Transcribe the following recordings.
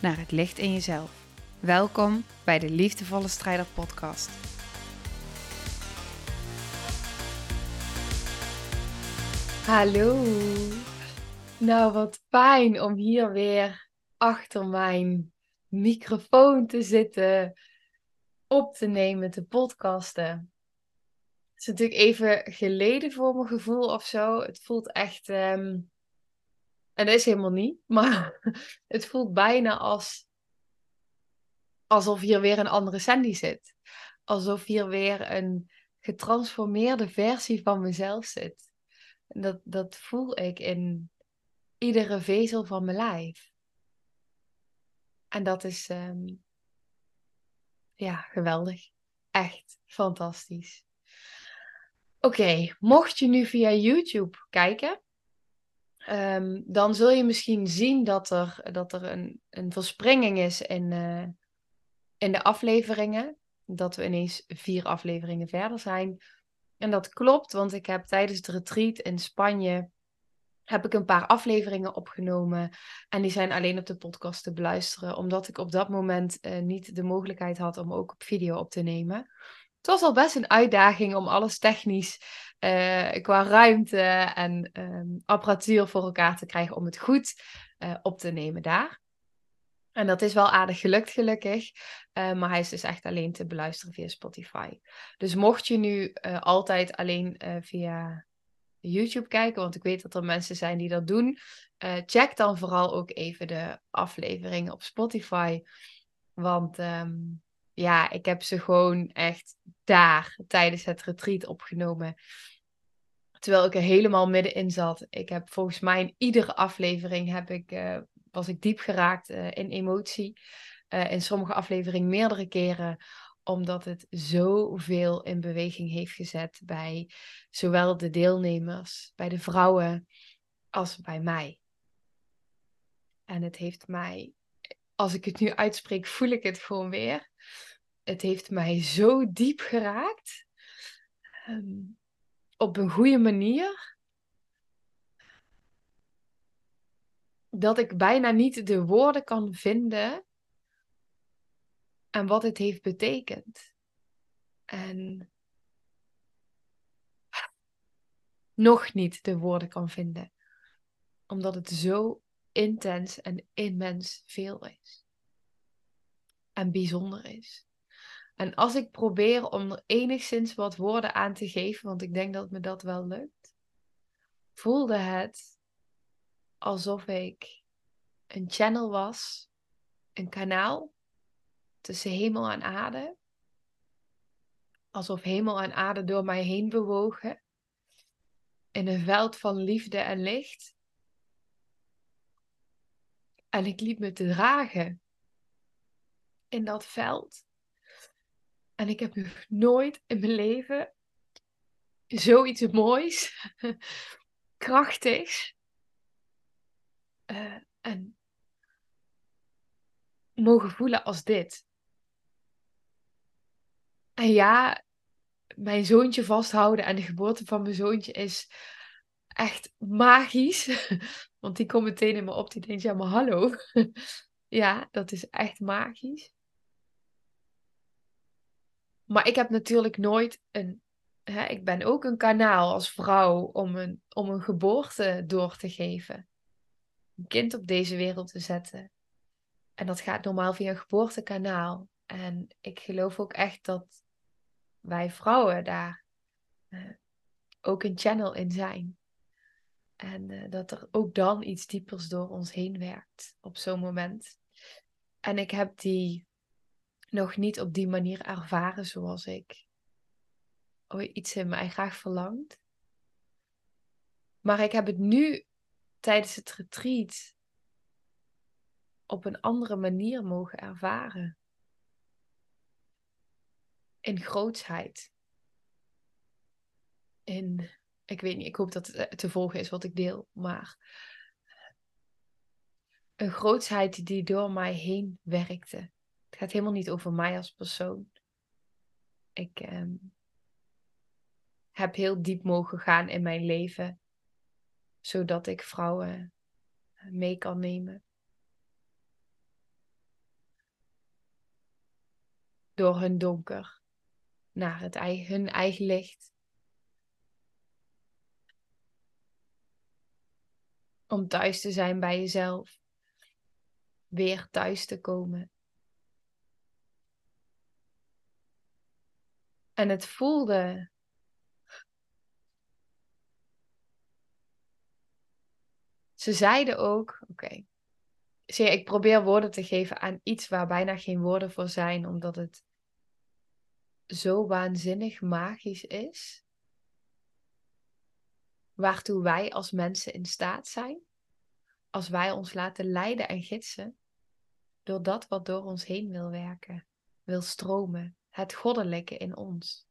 naar het licht in jezelf. Welkom bij de Liefdevolle Strijder Podcast. Hallo. Nou, wat fijn om hier weer achter mijn microfoon te zitten, op te nemen, te podcasten. Het is natuurlijk even geleden voor mijn gevoel of zo. Het voelt echt. ehm, en dat is helemaal niet, maar het voelt bijna als alsof hier weer een andere Sandy zit. Alsof hier weer een getransformeerde versie van mezelf zit. En dat, dat voel ik in iedere vezel van mijn lijf. En dat is ehm, ja, geweldig. Echt fantastisch. Oké, mocht je nu via YouTube kijken, ehm, dan zul je misschien zien dat er, dat er een, een verspringing is in, eh, in de afleveringen. Dat we ineens vier afleveringen verder zijn. En dat klopt, want ik heb tijdens het retreat in Spanje heb ik een paar afleveringen opgenomen. En die zijn alleen op de podcast te beluisteren, omdat ik op dat moment eh, niet de mogelijkheid had om ook op video op te nemen. Het was al best een uitdaging om alles technisch eh, qua ruimte en ehm, apparatuur voor elkaar te krijgen om het goed eh, op te nemen daar. En dat is wel aardig gelukt, gelukkig. Eh, maar hij is dus echt alleen te beluisteren via Spotify. Dus mocht je nu altijd alleen via YouTube kijken, want ik weet dat er mensen zijn die dat doen, check dan vooral ook even de afleveringen op Spotify. Want ehm, ja, ik heb ze gewoon echt daar tijdens het retreat opgenomen. Terwijl ik er helemaal middenin zat. Ik heb volgens mij in iedere aflevering heb ik, eh, was ik diep geraakt eh, in emotie. Eh, in sommige afleveringen meerdere keren. Omdat het zoveel in beweging heeft gezet bij zowel de deelnemers, bij de vrouwen, als bij mij. En het heeft mij, als ik het nu uitspreek, voel ik het gewoon weer. Het heeft mij zo diep geraakt. Ehm, op een goede manier. Dat ik bijna niet de woorden kan vinden. En wat het heeft betekend. En nog niet de woorden kan vinden. Omdat het zo intens en immens veel is. En bijzonder is. En als ik probeer om er enigszins wat woorden aan te geven, want ik denk dat me dat wel lukt, voelde het alsof ik een channel was, een kanaal tussen hemel en aarde. Alsof hemel en aarde door mij heen bewogen. In een veld van liefde en licht. En ik liet me dragen in dat veld. En ik heb nog nooit in mijn leven zoiets moois, krachtigs eh, en mogen voelen als dit. En ja, mijn zoontje vasthouden en de geboorte van mijn zoontje is echt magisch. Want die komt meteen in me op, die denkt, ja maar hallo. ja, dat is echt magisch. Maar ik heb natuurlijk nooit een. Hè, ik ben ook een kanaal als vrouw om een, om een geboorte door te geven. Een kind op deze wereld te zetten. En dat gaat normaal via een geboortekanaal. En ik geloof ook echt dat wij vrouwen daar uh, ook een channel in zijn. En uh, dat er ook dan iets diepers door ons heen werkt op zo'n moment. En ik heb die nog niet op die manier ervaren zoals ik iets in mij graag verlangt. Maar ik heb het nu tijdens het retreat op een andere manier mogen ervaren. In grootsheid. In, ik weet niet, ik hoop dat het te volgen is wat ik deel, maar een grootsheid die door mij heen werkte. Gaat helemaal niet over mij als persoon. Ik ehm, heb heel diep mogen gaan in mijn leven, zodat ik vrouwen mee kan nemen. Door hun donker naar het hun eigen licht. Om thuis te zijn bij jezelf. Weer thuis te komen. En het voelde. Ze zeiden ook, oké, okay, ik probeer woorden te geven aan iets waar bijna geen woorden voor zijn, omdat het zo waanzinnig magisch is. Waartoe wij als mensen in staat zijn, als wij ons laten leiden en gidsen door dat wat door ons heen wil werken, wil stromen, het goddelijke in ons.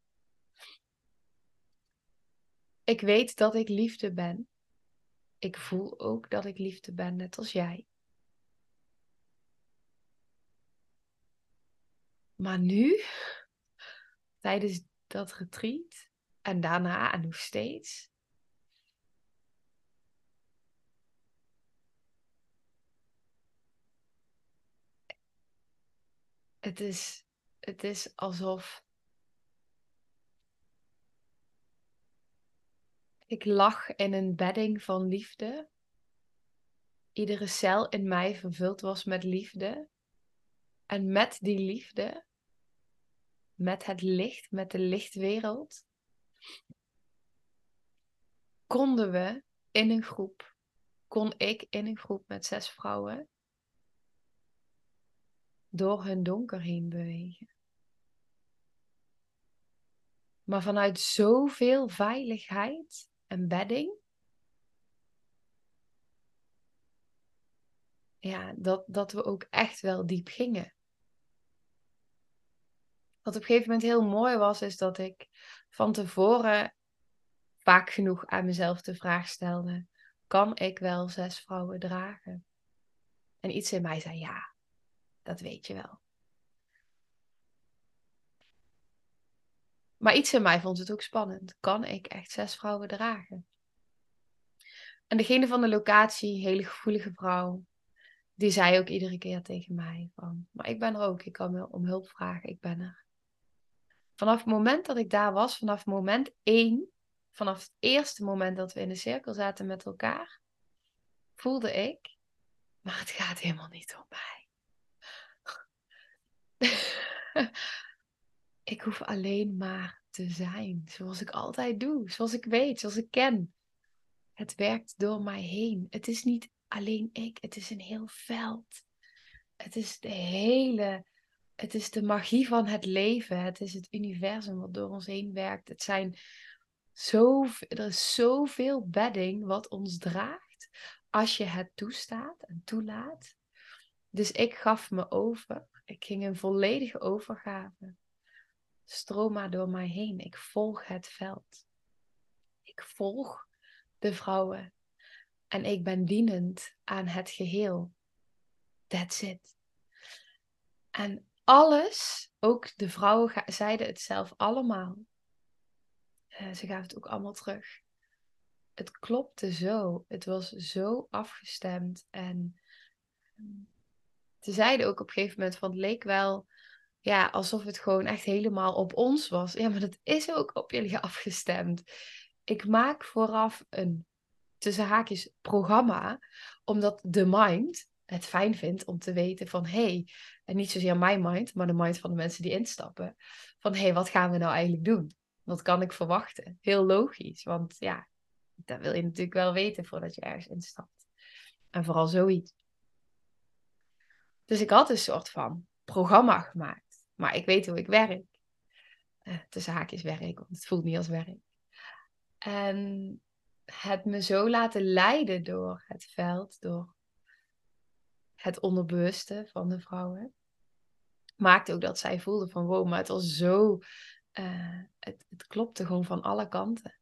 Ik weet dat ik liefde ben ik voel ook dat ik liefde ben, net als jij. Maar nu, tijdens dat retreat en daarna en nog steeds, het is, het is alsof Ik lag in een bedding van liefde. Iedere cel in mij vervuld was met liefde. En met die liefde, met het licht, met de lichtwereld, konden we in een groep, kon ik in een groep met zes vrouwen, door hun donker heen bewegen. Maar vanuit zoveel veiligheid een bedding. Ja, dat, dat we ook echt wel diep gingen. Wat op een gegeven moment heel mooi was, is dat ik van tevoren vaak genoeg aan mezelf de vraag stelde: kan ik wel zes vrouwen dragen? En iets in mij zei: ja, dat weet je wel. Maar iets in mij vond het ook spannend. Kan ik echt zes vrouwen dragen? En degene van de locatie, hele gevoelige vrouw, die zei ook iedere keer tegen mij van, maar ik ben er ook, ik kan me om hulp vragen, ik ben er. Vanaf het moment dat ik daar was, vanaf moment één, vanaf het eerste moment dat we in de cirkel zaten met elkaar, voelde ik, maar het gaat helemaal niet om mij. Ik hoef alleen maar te zijn, zoals ik altijd doe, zoals ik weet, zoals ik ken. Het werkt door mij heen. Het is niet alleen ik, het is een heel veld. Het is de hele, het is de magie van het leven. Het is het universum wat door ons heen werkt. Het zijn zo, er is zoveel bedding wat ons draagt als je het toestaat en toelaat. Dus ik gaf me over. Ik ging een volledige overgave. Stroom maar door mij heen. Ik volg het veld. Ik volg de vrouwen. En ik ben dienend aan het geheel. That's it. En alles, ook de vrouwen zeiden het zelf allemaal. Uh, ze gaven het ook allemaal terug. Het klopte zo. Het was zo afgestemd. En ze zeiden ook op een gegeven moment van het leek wel ja, alsof het gewoon echt helemaal op ons was. Ja, maar dat is ook op jullie afgestemd. Ik maak vooraf een tussen haakjes programma, omdat de mind het fijn vindt om te weten van hé, hey, en niet zozeer mijn mind, maar de mind van de mensen die instappen, van hé, hey, wat gaan we nou eigenlijk doen? Wat kan ik verwachten? Heel logisch, want ja, dat wil je natuurlijk wel weten voordat je ergens instapt. En vooral zoiets. Dus ik had een soort van programma gemaakt. Maar ik weet hoe ik werk. Uh, tussen haakjes werk, want het voelt niet als werk. En het me zo laten leiden door het veld, door het onderbewuste van de vrouwen. Maakte ook dat zij voelden van wow, maar het was zo, uh, het, het klopte gewoon van alle kanten.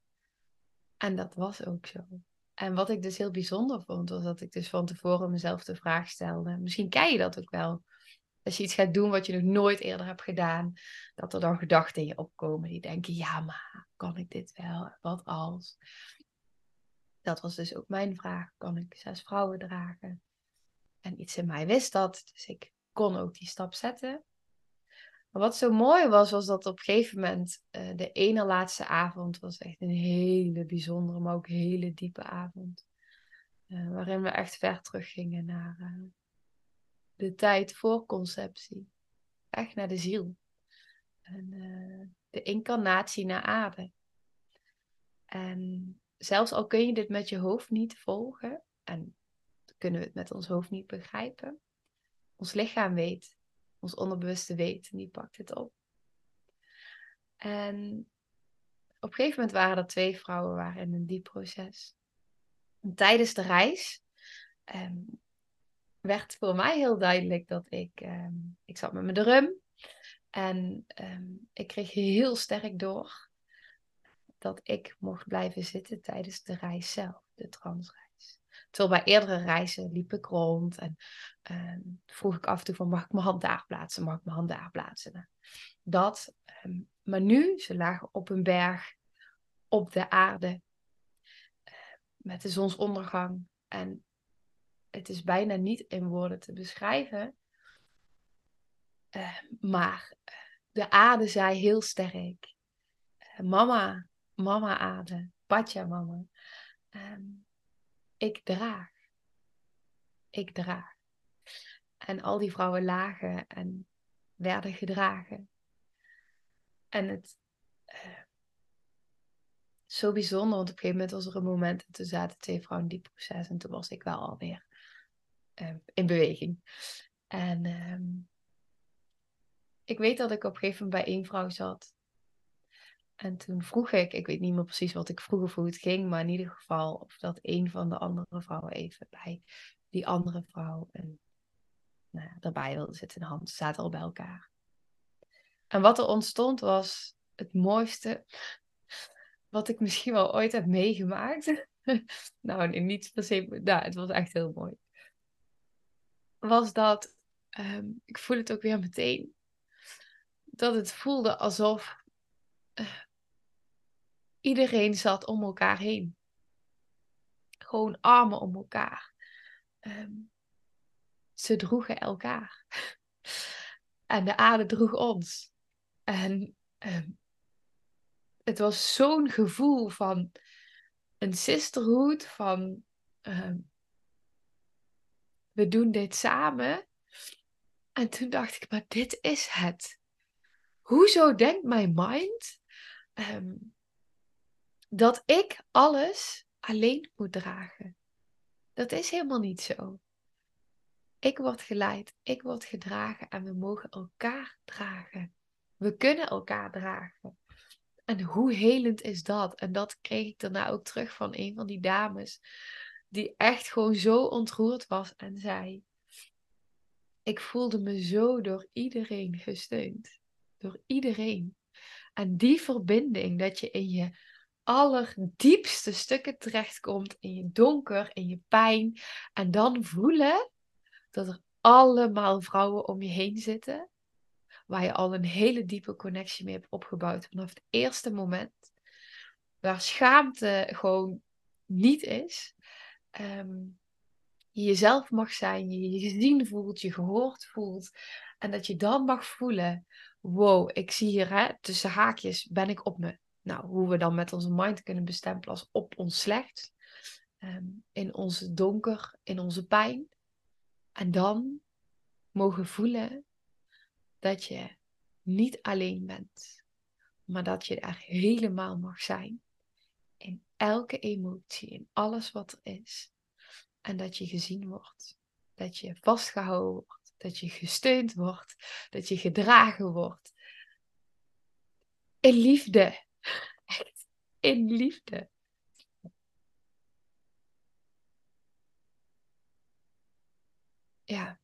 En dat was ook zo. En wat ik dus heel bijzonder vond, was dat ik dus van tevoren mezelf de vraag stelde. Misschien ken je dat ook wel. Als je iets gaat doen wat je nog nooit eerder hebt gedaan, dat er dan gedachten in je opkomen die denken: ja, maar kan ik dit wel? Wat als? Dat was dus ook mijn vraag: kan ik zes vrouwen dragen? En iets in mij wist dat, dus ik kon ook die stap zetten. Maar wat zo mooi was, was dat op een gegeven moment uh, de ene laatste avond was echt een hele bijzondere, maar ook hele diepe avond. Uh, waarin we echt ver teruggingen naar uh, de tijd voor conceptie. Echt naar de ziel. En de incarnatie naar aarde. En zelfs al kun je dit met je hoofd niet volgen, en kunnen we het met ons hoofd niet begrijpen, ons lichaam weet ons onderbewuste weet. En die pakt het op. En op een gegeven moment waren er twee vrouwen waren in een diep proces. En tijdens de reis um, werd voor mij heel duidelijk dat ik... Um, ik zat met mijn drum. En um, ik kreeg heel sterk door dat ik mocht blijven zitten tijdens de reis zelf, de transreis. Terwijl bij eerdere reizen liep ik rond en uh, vroeg ik af en toe van mag ik mijn hand daar plaatsen, mag ik mijn hand daar plaatsen. Dat, uh, maar nu, ze lagen op een berg op de aarde uh, met de zonsondergang en het is bijna niet in woorden te beschrijven, ehm, maar eh, de aarde zei heel sterk, eh, mama, mama aarde, patja mama. Um, ik draag. Ik draag. En al die vrouwen lagen en werden gedragen. En het uh, zo bijzonder, want op een gegeven moment was er een moment en toen zaten twee vrouwen in die proces en toen was ik wel alweer uh, in beweging. En uh, ik weet dat ik op een gegeven moment bij één vrouw zat en toen vroeg ik, ik weet niet meer precies wat ik vroeg of hoe het ging, maar in ieder geval of dat een van de andere vrouwen even bij die andere vrouw en nou daarbij wilde zitten. De hand zaten al bij elkaar. En wat er ontstond was het mooiste wat ik misschien wel ooit heb meegemaakt. nou, niet per se, nou, het was echt heel mooi. Was dat, um, ik voel het ook weer meteen, dat het voelde alsof Iedereen zat om elkaar heen. Gewoon armen om elkaar. Ehm, ze droegen elkaar. en de aarde droeg ons. En ehm, het was zo'n gevoel van een sisterhood, van ehm, we doen dit samen. En toen dacht ik, maar dit is het. Hoezo denkt mijn mind dat ik alles alleen moet dragen. Dat is helemaal niet zo. Ik word geleid, ik word gedragen en we mogen elkaar dragen. We kunnen elkaar dragen. En hoe helend is dat? En dat kreeg ik daarna ook terug van een van die dames, die echt gewoon zo ontroerd was en zei: Ik voelde me zo door iedereen gesteund. Door iedereen. En die verbinding dat je in je allerdiepste stukken terechtkomt in je donker, in je pijn. En dan voelen dat er allemaal vrouwen om je heen zitten. Waar je al een hele diepe connectie mee hebt opgebouwd vanaf het eerste moment. Waar schaamte gewoon niet is. Um, je jezelf mag zijn, je je gezien voelt, je gehoord voelt. En dat je dan mag voelen, wow, ik zie hier hè, tussen haakjes, ben ik op me nou, hoe we dan met onze mind kunnen bestempelen als op ons slecht, ehm, in ons donker, in onze pijn. En dan mogen voelen dat je niet alleen bent, maar dat je er helemaal mag zijn. Elke emotie, in alles wat er is. En dat je gezien wordt, dat je vastgehouden wordt, dat je gesteund wordt, dat je gedragen wordt. In liefde. Echt in liefde. ja.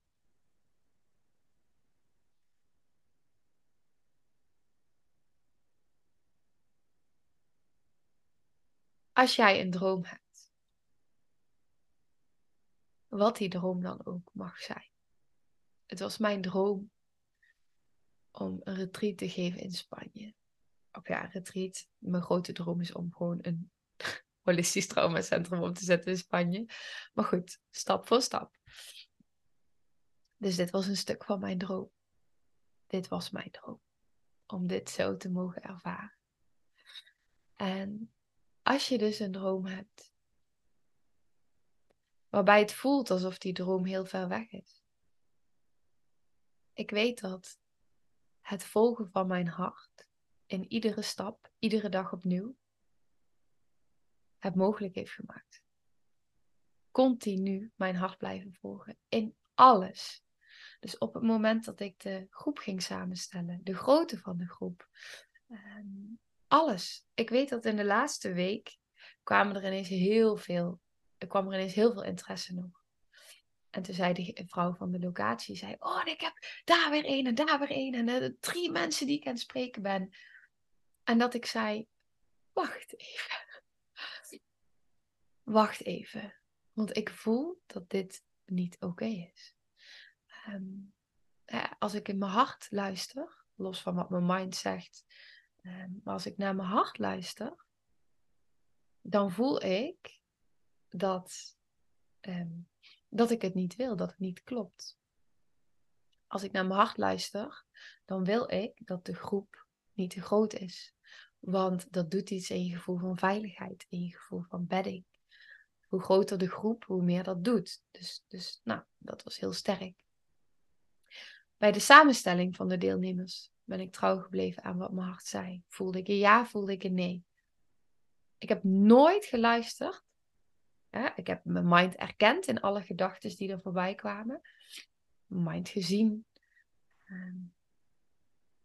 Als jij een droom hebt, wat die droom dan ook mag zijn. Het was mijn droom om een retreat te geven in Spanje. Of ja, een retreat. Mijn grote droom is om gewoon een holistisch traumacentrum op te zetten in Spanje. Maar goed, stap voor stap. Dus dit was een stuk van mijn droom. Dit was mijn droom. Om dit zo te mogen ervaren. En als je dus een droom hebt, waarbij het voelt alsof die droom heel ver weg is. Ik weet dat het volgen van mijn hart in iedere stap, iedere dag opnieuw, het mogelijk heeft gemaakt. Continu mijn hart blijven volgen in alles. Dus op het moment dat ik de groep ging samenstellen, de grootte van de groep, ehm, alles. Ik weet dat in de laatste week kwamen er ineens heel veel, er kwam er ineens heel veel interesse nog. En toen zei de vrouw van de locatie, zei, oh, ik heb daar weer een en daar weer een. En uh, drie mensen die ik aan het spreken ben. En dat ik zei, wacht even. Wacht even. Want ik voel dat dit niet oké is. Um, als ik in mijn hart luister, los van wat mijn mind zegt, maar als ik naar mijn hart luister, dan voel ik dat, um, dat ik het niet wil, dat het niet klopt. Als ik naar mijn hart luister, dan wil ik dat de groep niet te groot is. Want dat doet iets in je gevoel van veiligheid, in je gevoel van bedding. Hoe groter de groep, hoe meer dat doet. Dus, dus nou, dat was heel sterk. Bij de samenstelling van de deelnemers ben ik trouw gebleven aan wat mijn hart zei. Voelde ik een ja, voelde ik een nee. Ik heb nooit geluisterd. Ik heb mijn mind erkend in alle gedachten die er voorbij kwamen. Mijn mind gezien. Ehm,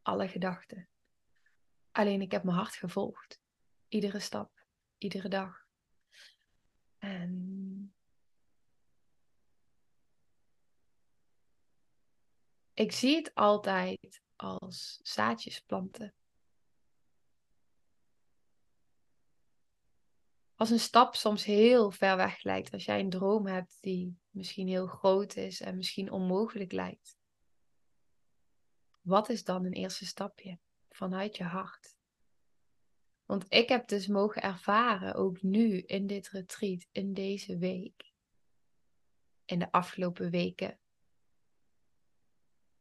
alle gedachten. Alleen ik heb mijn hart gevolgd. Iedere stap, iedere dag. En ik zie het altijd als zaadjes planten. Als een stap soms heel ver weg lijkt, als jij een droom hebt die misschien heel groot is en misschien onmogelijk lijkt. Wat is dan een eerste stapje vanuit je hart? Want ik heb dus mogen ervaren, ook nu in dit retreat, in deze week, in de afgelopen weken,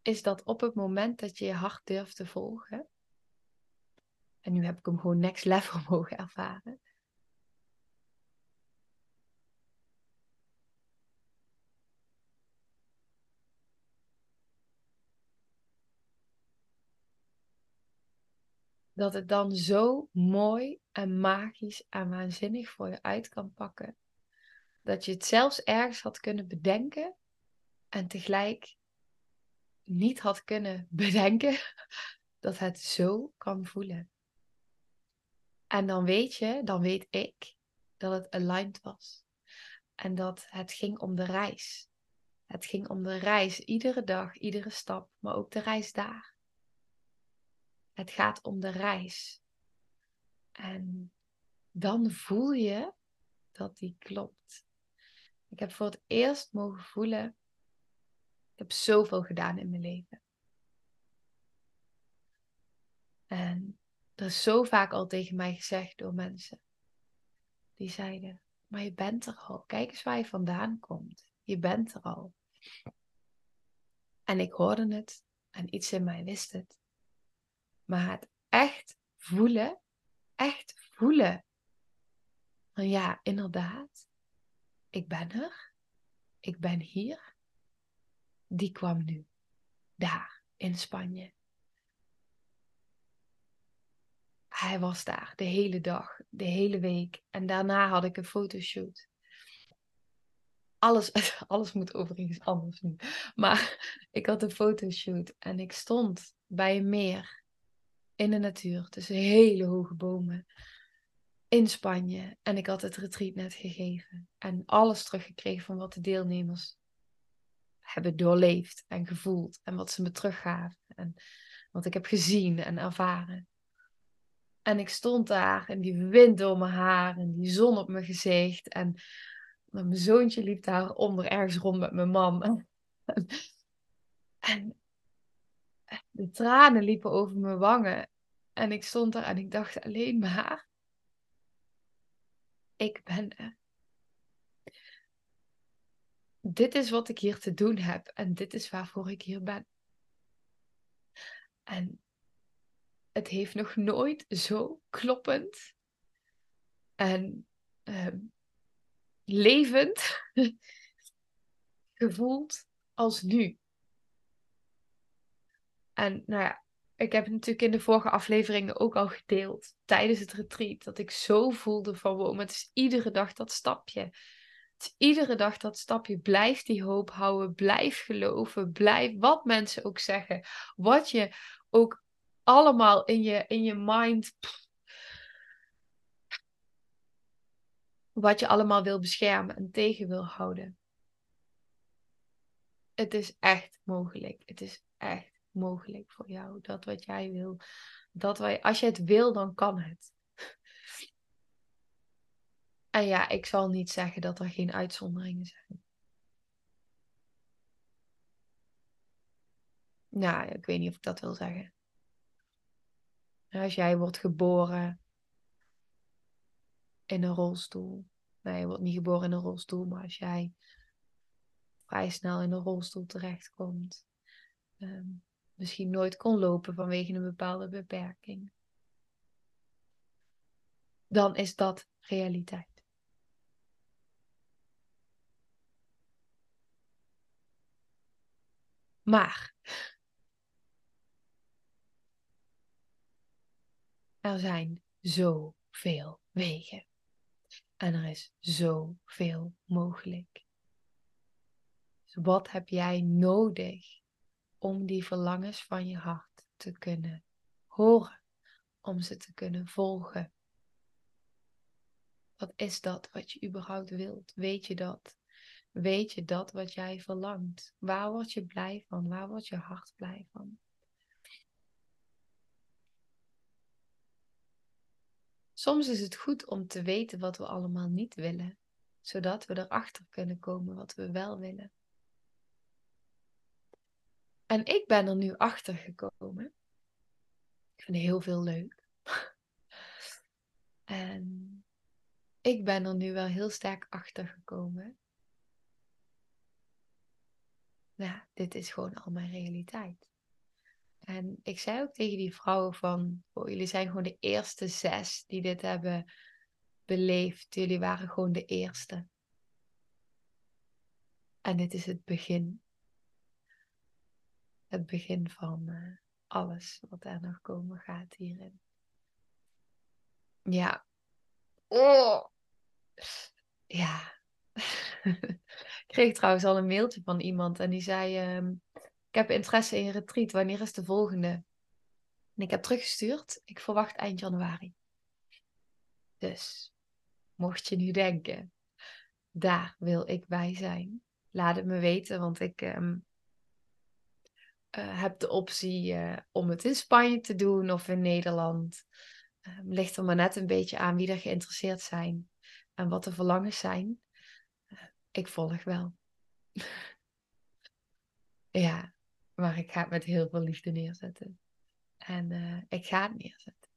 is dat op het moment dat je je hart durft te volgen, en nu heb ik hem gewoon next level mogen ervaren, dat het dan zo mooi en magisch en waanzinnig voor je uit kan pakken. Dat je het zelfs ergens had kunnen bedenken en tegelijk niet had kunnen bedenken dat het zo kan voelen. En dan weet je, dan weet ik dat het aligned was. En dat het ging om de reis. Het ging om de reis, iedere dag, iedere stap, maar ook de reis daar. Het gaat om de reis. En dan voel je dat die klopt. Ik heb voor het eerst mogen voelen. Ik heb zoveel gedaan in mijn leven. En er is zo vaak al tegen mij gezegd door mensen. Die zeiden, maar je bent er al. Kijk eens waar je vandaan komt. Je bent er al. En ik hoorde het en iets in mij wist het. Maar het echt voelen, echt voelen. Van ja, inderdaad, ik ben er, ik ben hier. Die kwam nu, daar in Spanje. Hij was daar de hele dag, de hele week. En daarna had ik een fotoshoot. Alles, alles moet overigens anders nu. Maar ik had een fotoshoot en ik stond bij een meer in de natuur, tussen hele hoge bomen in Spanje. En ik had het retreat net gegeven en alles teruggekregen van wat de deelnemers hebben doorleefd en gevoeld. En wat ze me teruggaven. En wat ik heb gezien en ervaren. En ik stond daar en die wind door mijn haar en die zon op mijn gezicht. En mijn zoontje liep daar onder ergens rond met mijn mam. En de tranen liepen over mijn wangen. En ik stond daar en ik dacht alleen maar: ik ben er. Dit is wat ik hier te doen heb en dit is waarvoor ik hier ben. En het heeft nog nooit zo kloppend en uh, levend gevoeld als nu. En nou ja, ik heb het natuurlijk in de vorige afleveringen ook al gedeeld tijdens het retreat. Dat ik zo voelde van wow, het is iedere dag dat stapje. Iedere dag dat stapje. Blijf die hoop houden. Blijf geloven. Blijf wat mensen ook zeggen. Wat je ook allemaal in je, in je mind. wat je allemaal wil beschermen en tegen wil houden. Het is echt mogelijk. Het is echt mogelijk voor jou. Dat wat jij wil. Dat wij, als je het wil, dan kan het. En ja, ik zal niet zeggen dat er geen uitzonderingen zijn. Nou, ik weet niet of ik dat wil zeggen. Als jij wordt geboren in een rolstoel. Nee, je wordt niet geboren in een rolstoel, maar als jij vrij snel in een rolstoel terechtkomt. Um, misschien nooit kon lopen vanwege een bepaalde beperking. Dan is dat realiteit. Maar er zijn zoveel wegen. En er is zoveel mogelijk. Dus wat heb jij nodig om die verlangens van je hart te kunnen horen, om ze te kunnen volgen. Wat is dat wat je überhaupt wilt? Weet je dat? Weet je dat wat jij verlangt? Waar word je blij van? Waar wordt je hart blij van? Soms is het goed om te weten wat we allemaal niet willen, zodat we erachter kunnen komen wat we wel willen. En ik ben er nu achter gekomen. Ik vind heel veel leuk. en ik ben er nu wel heel sterk achter gekomen. Nou, dit is gewoon al mijn realiteit. En ik zei ook tegen die vrouwen van, oh, jullie zijn gewoon de eerste zes die dit hebben beleefd. Jullie waren gewoon de eerste. En dit is het begin het begin van uh, alles wat er nog komen gaat hierin. Ja. Oh. Ja. ik kreeg trouwens al een mailtje van iemand en die zei: uh, Ik heb interesse in je retreat. Wanneer is de volgende? En ik heb teruggestuurd. Ik verwacht eind januari. Dus, mocht je nu denken, daar wil ik bij zijn. Laat het me weten, want ik um, uh, heb de optie uh, om het in Spanje te doen of in Nederland. Uh, ligt er maar net een beetje aan wie er geïnteresseerd zijn en wat de verlangens zijn. Ik volg wel. ja, maar ik ga het met heel veel liefde neerzetten. En ik ga het neerzetten.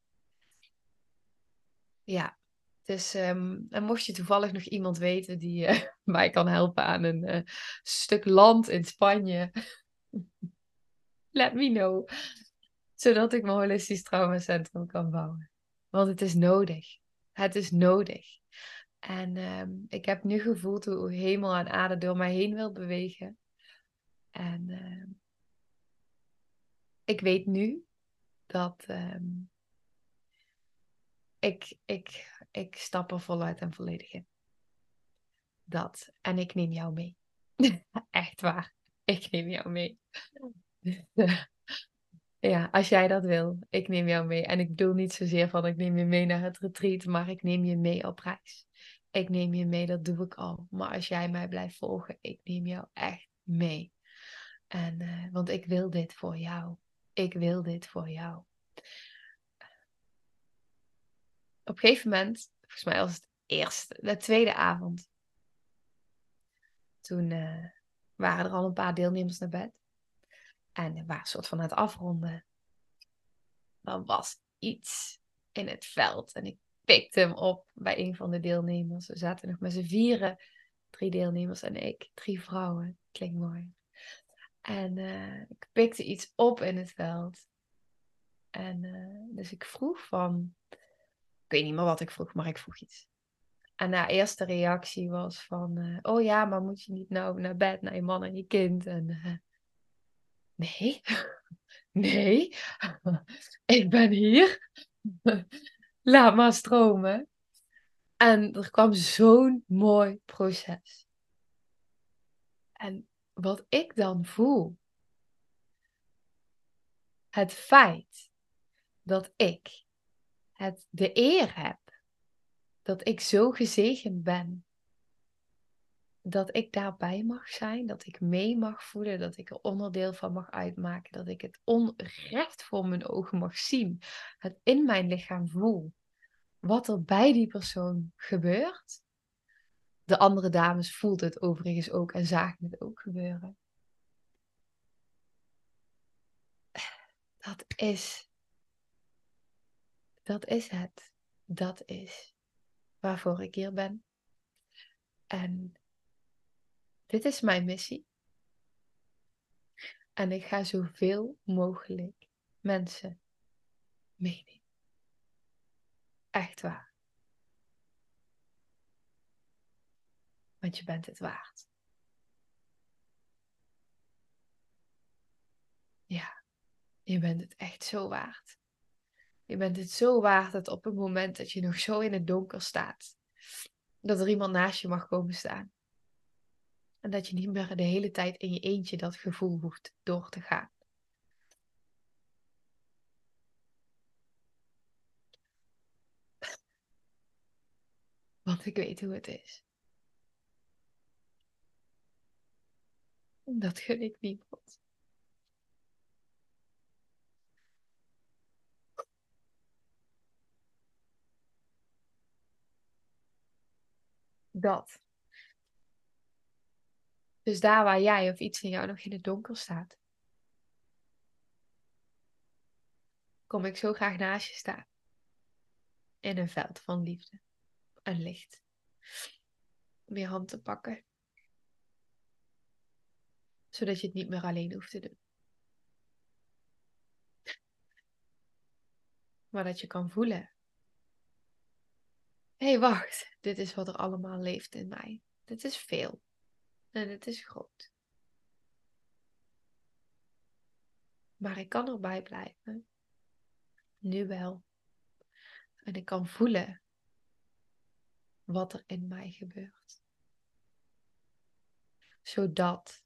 Ja, dus um, en mocht je toevallig nog iemand weten die mij kan helpen aan een stuk land in Spanje let me know. Zodat ik mijn holistisch traumacentrum kan bouwen. Want het is nodig. Het is nodig. En um, ik heb nu gevoeld hoe hemel en aarde door mij heen wil bewegen. En uh, ik weet nu dat um, ik, ik, ik stap er voluit en volledig in. Dat. En ik neem jou mee. Echt waar. Ik neem jou mee. ja, als jij dat wil, ik neem jou mee. En ik bedoel niet zozeer van ik neem je mee naar het retreat, maar ik neem je mee op reis. Ik neem je mee, dat doe ik al. Maar als jij mij blijft volgen, ik neem jou echt mee. En, uh, want ik wil dit voor jou. Ik wil dit voor jou. Op een gegeven moment, volgens mij was het eerste, de tweede avond. Toen uh, waren er al een paar deelnemers naar bed. En we waren een soort van aan het afronden. Er was iets in het veld. En ik pikte hem op bij een van de deelnemers. We zaten nog met z'n vieren. Drie deelnemers en ik. Drie vrouwen. Klinkt mooi. En uh, ik pikte iets op in het veld. En uh, dus ik vroeg van... Ik weet niet meer wat ik vroeg, maar ik vroeg iets. En haar eerste reactie was van... Uh, oh ja, maar moet je niet nou naar bed, naar je man en je kind? En nee, nee, ik ben hier. Laat maar stromen. En er kwam zo'n mooi proces. En wat ik dan voel, het feit dat ik het de eer heb dat ik zo gezegend ben dat ik daarbij mag zijn, dat ik mee mag voelen, dat ik er onderdeel van mag uitmaken, dat ik het onrecht voor mijn ogen mag zien, het in mijn lichaam voel, wat er bij die persoon gebeurt. De andere dames voelden het overigens ook en zagen het ook gebeuren. Dat is, dat is het. Dat is waarvoor ik hier ben. En dit is mijn missie. En ik ga zoveel mogelijk mensen meenemen. Echt waar. Want je bent het waard. Ja, je bent het echt zo waard. Je bent het zo waard dat op het moment dat je nog zo in het donker staat, dat er iemand naast je mag komen staan. En dat je niet meer de hele tijd in je eentje dat gevoel hoeft door te gaan. Want ik weet hoe het is. Dat gun ik niemand. Dat. Dus daar waar jij of iets in jou nog in het donker staat, kom ik zo graag naast je staan. In een veld van liefde en licht. Om je hand te pakken. Zodat je het niet meer alleen hoeft te doen. Maar dat je kan voelen. Hé, hey, wacht. Dit is wat er allemaal leeft in mij. Dit is veel. En het is groot. Maar ik kan erbij blijven. Nu wel. En ik kan voelen wat er in mij gebeurt. Zodat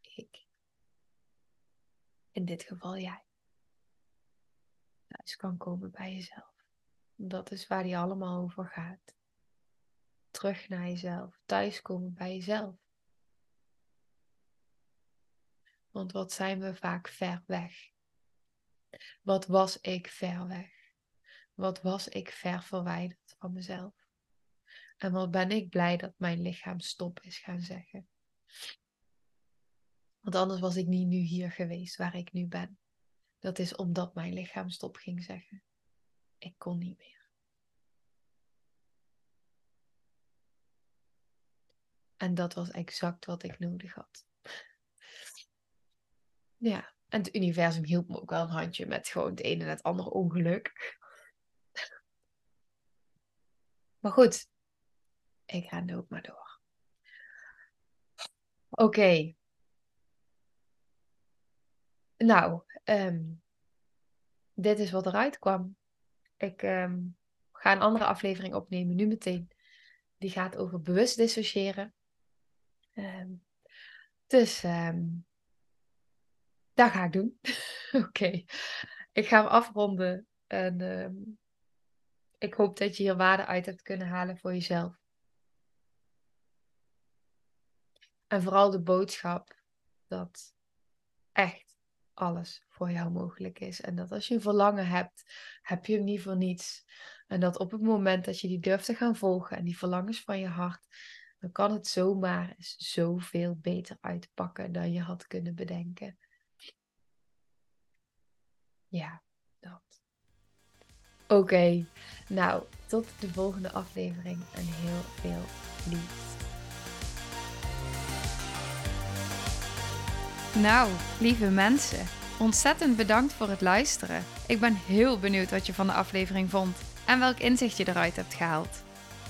ik, in dit geval jij, thuis kan komen bij jezelf. Dat is waar die allemaal over gaat terug naar jezelf, thuiskomen bij jezelf. Want wat zijn we vaak ver weg? Wat was ik ver weg? Wat was ik ver verwijderd van mezelf? En wat ben ik blij dat mijn lichaam stop is gaan zeggen. Want anders was ik niet nu hier geweest waar ik nu ben. Dat is omdat mijn lichaam stop ging zeggen. Ik kon niet meer. En dat was exact wat ik nodig had. Ja, en het universum hielp me ook wel een handje met gewoon het ene en het andere ongeluk. Maar goed, ik ga nu ook maar door. Oké. Nou, ehm, dit is wat eruit kwam. Ik ehm, ga een andere aflevering opnemen, nu meteen. Die gaat over bewust dissociëren. Um, dus um, dat ga ik doen. Oké, ik ga hem afronden. En um, ik hoop dat je hier waarde uit hebt kunnen halen voor jezelf. En vooral de boodschap dat echt alles voor jou mogelijk is. En dat als je een verlangen hebt, heb je hem niet voor niets. En dat op het moment dat je die durft te gaan volgen en die verlangens van je hart, dan kan het zomaar zoveel beter uitpakken dan je had kunnen bedenken. Ja, dat. Oké, nou, tot de volgende aflevering en heel veel liefs. Nou, lieve mensen, ontzettend bedankt voor het luisteren. Ik ben heel benieuwd wat je van de aflevering vond en welk inzicht je eruit hebt gehaald.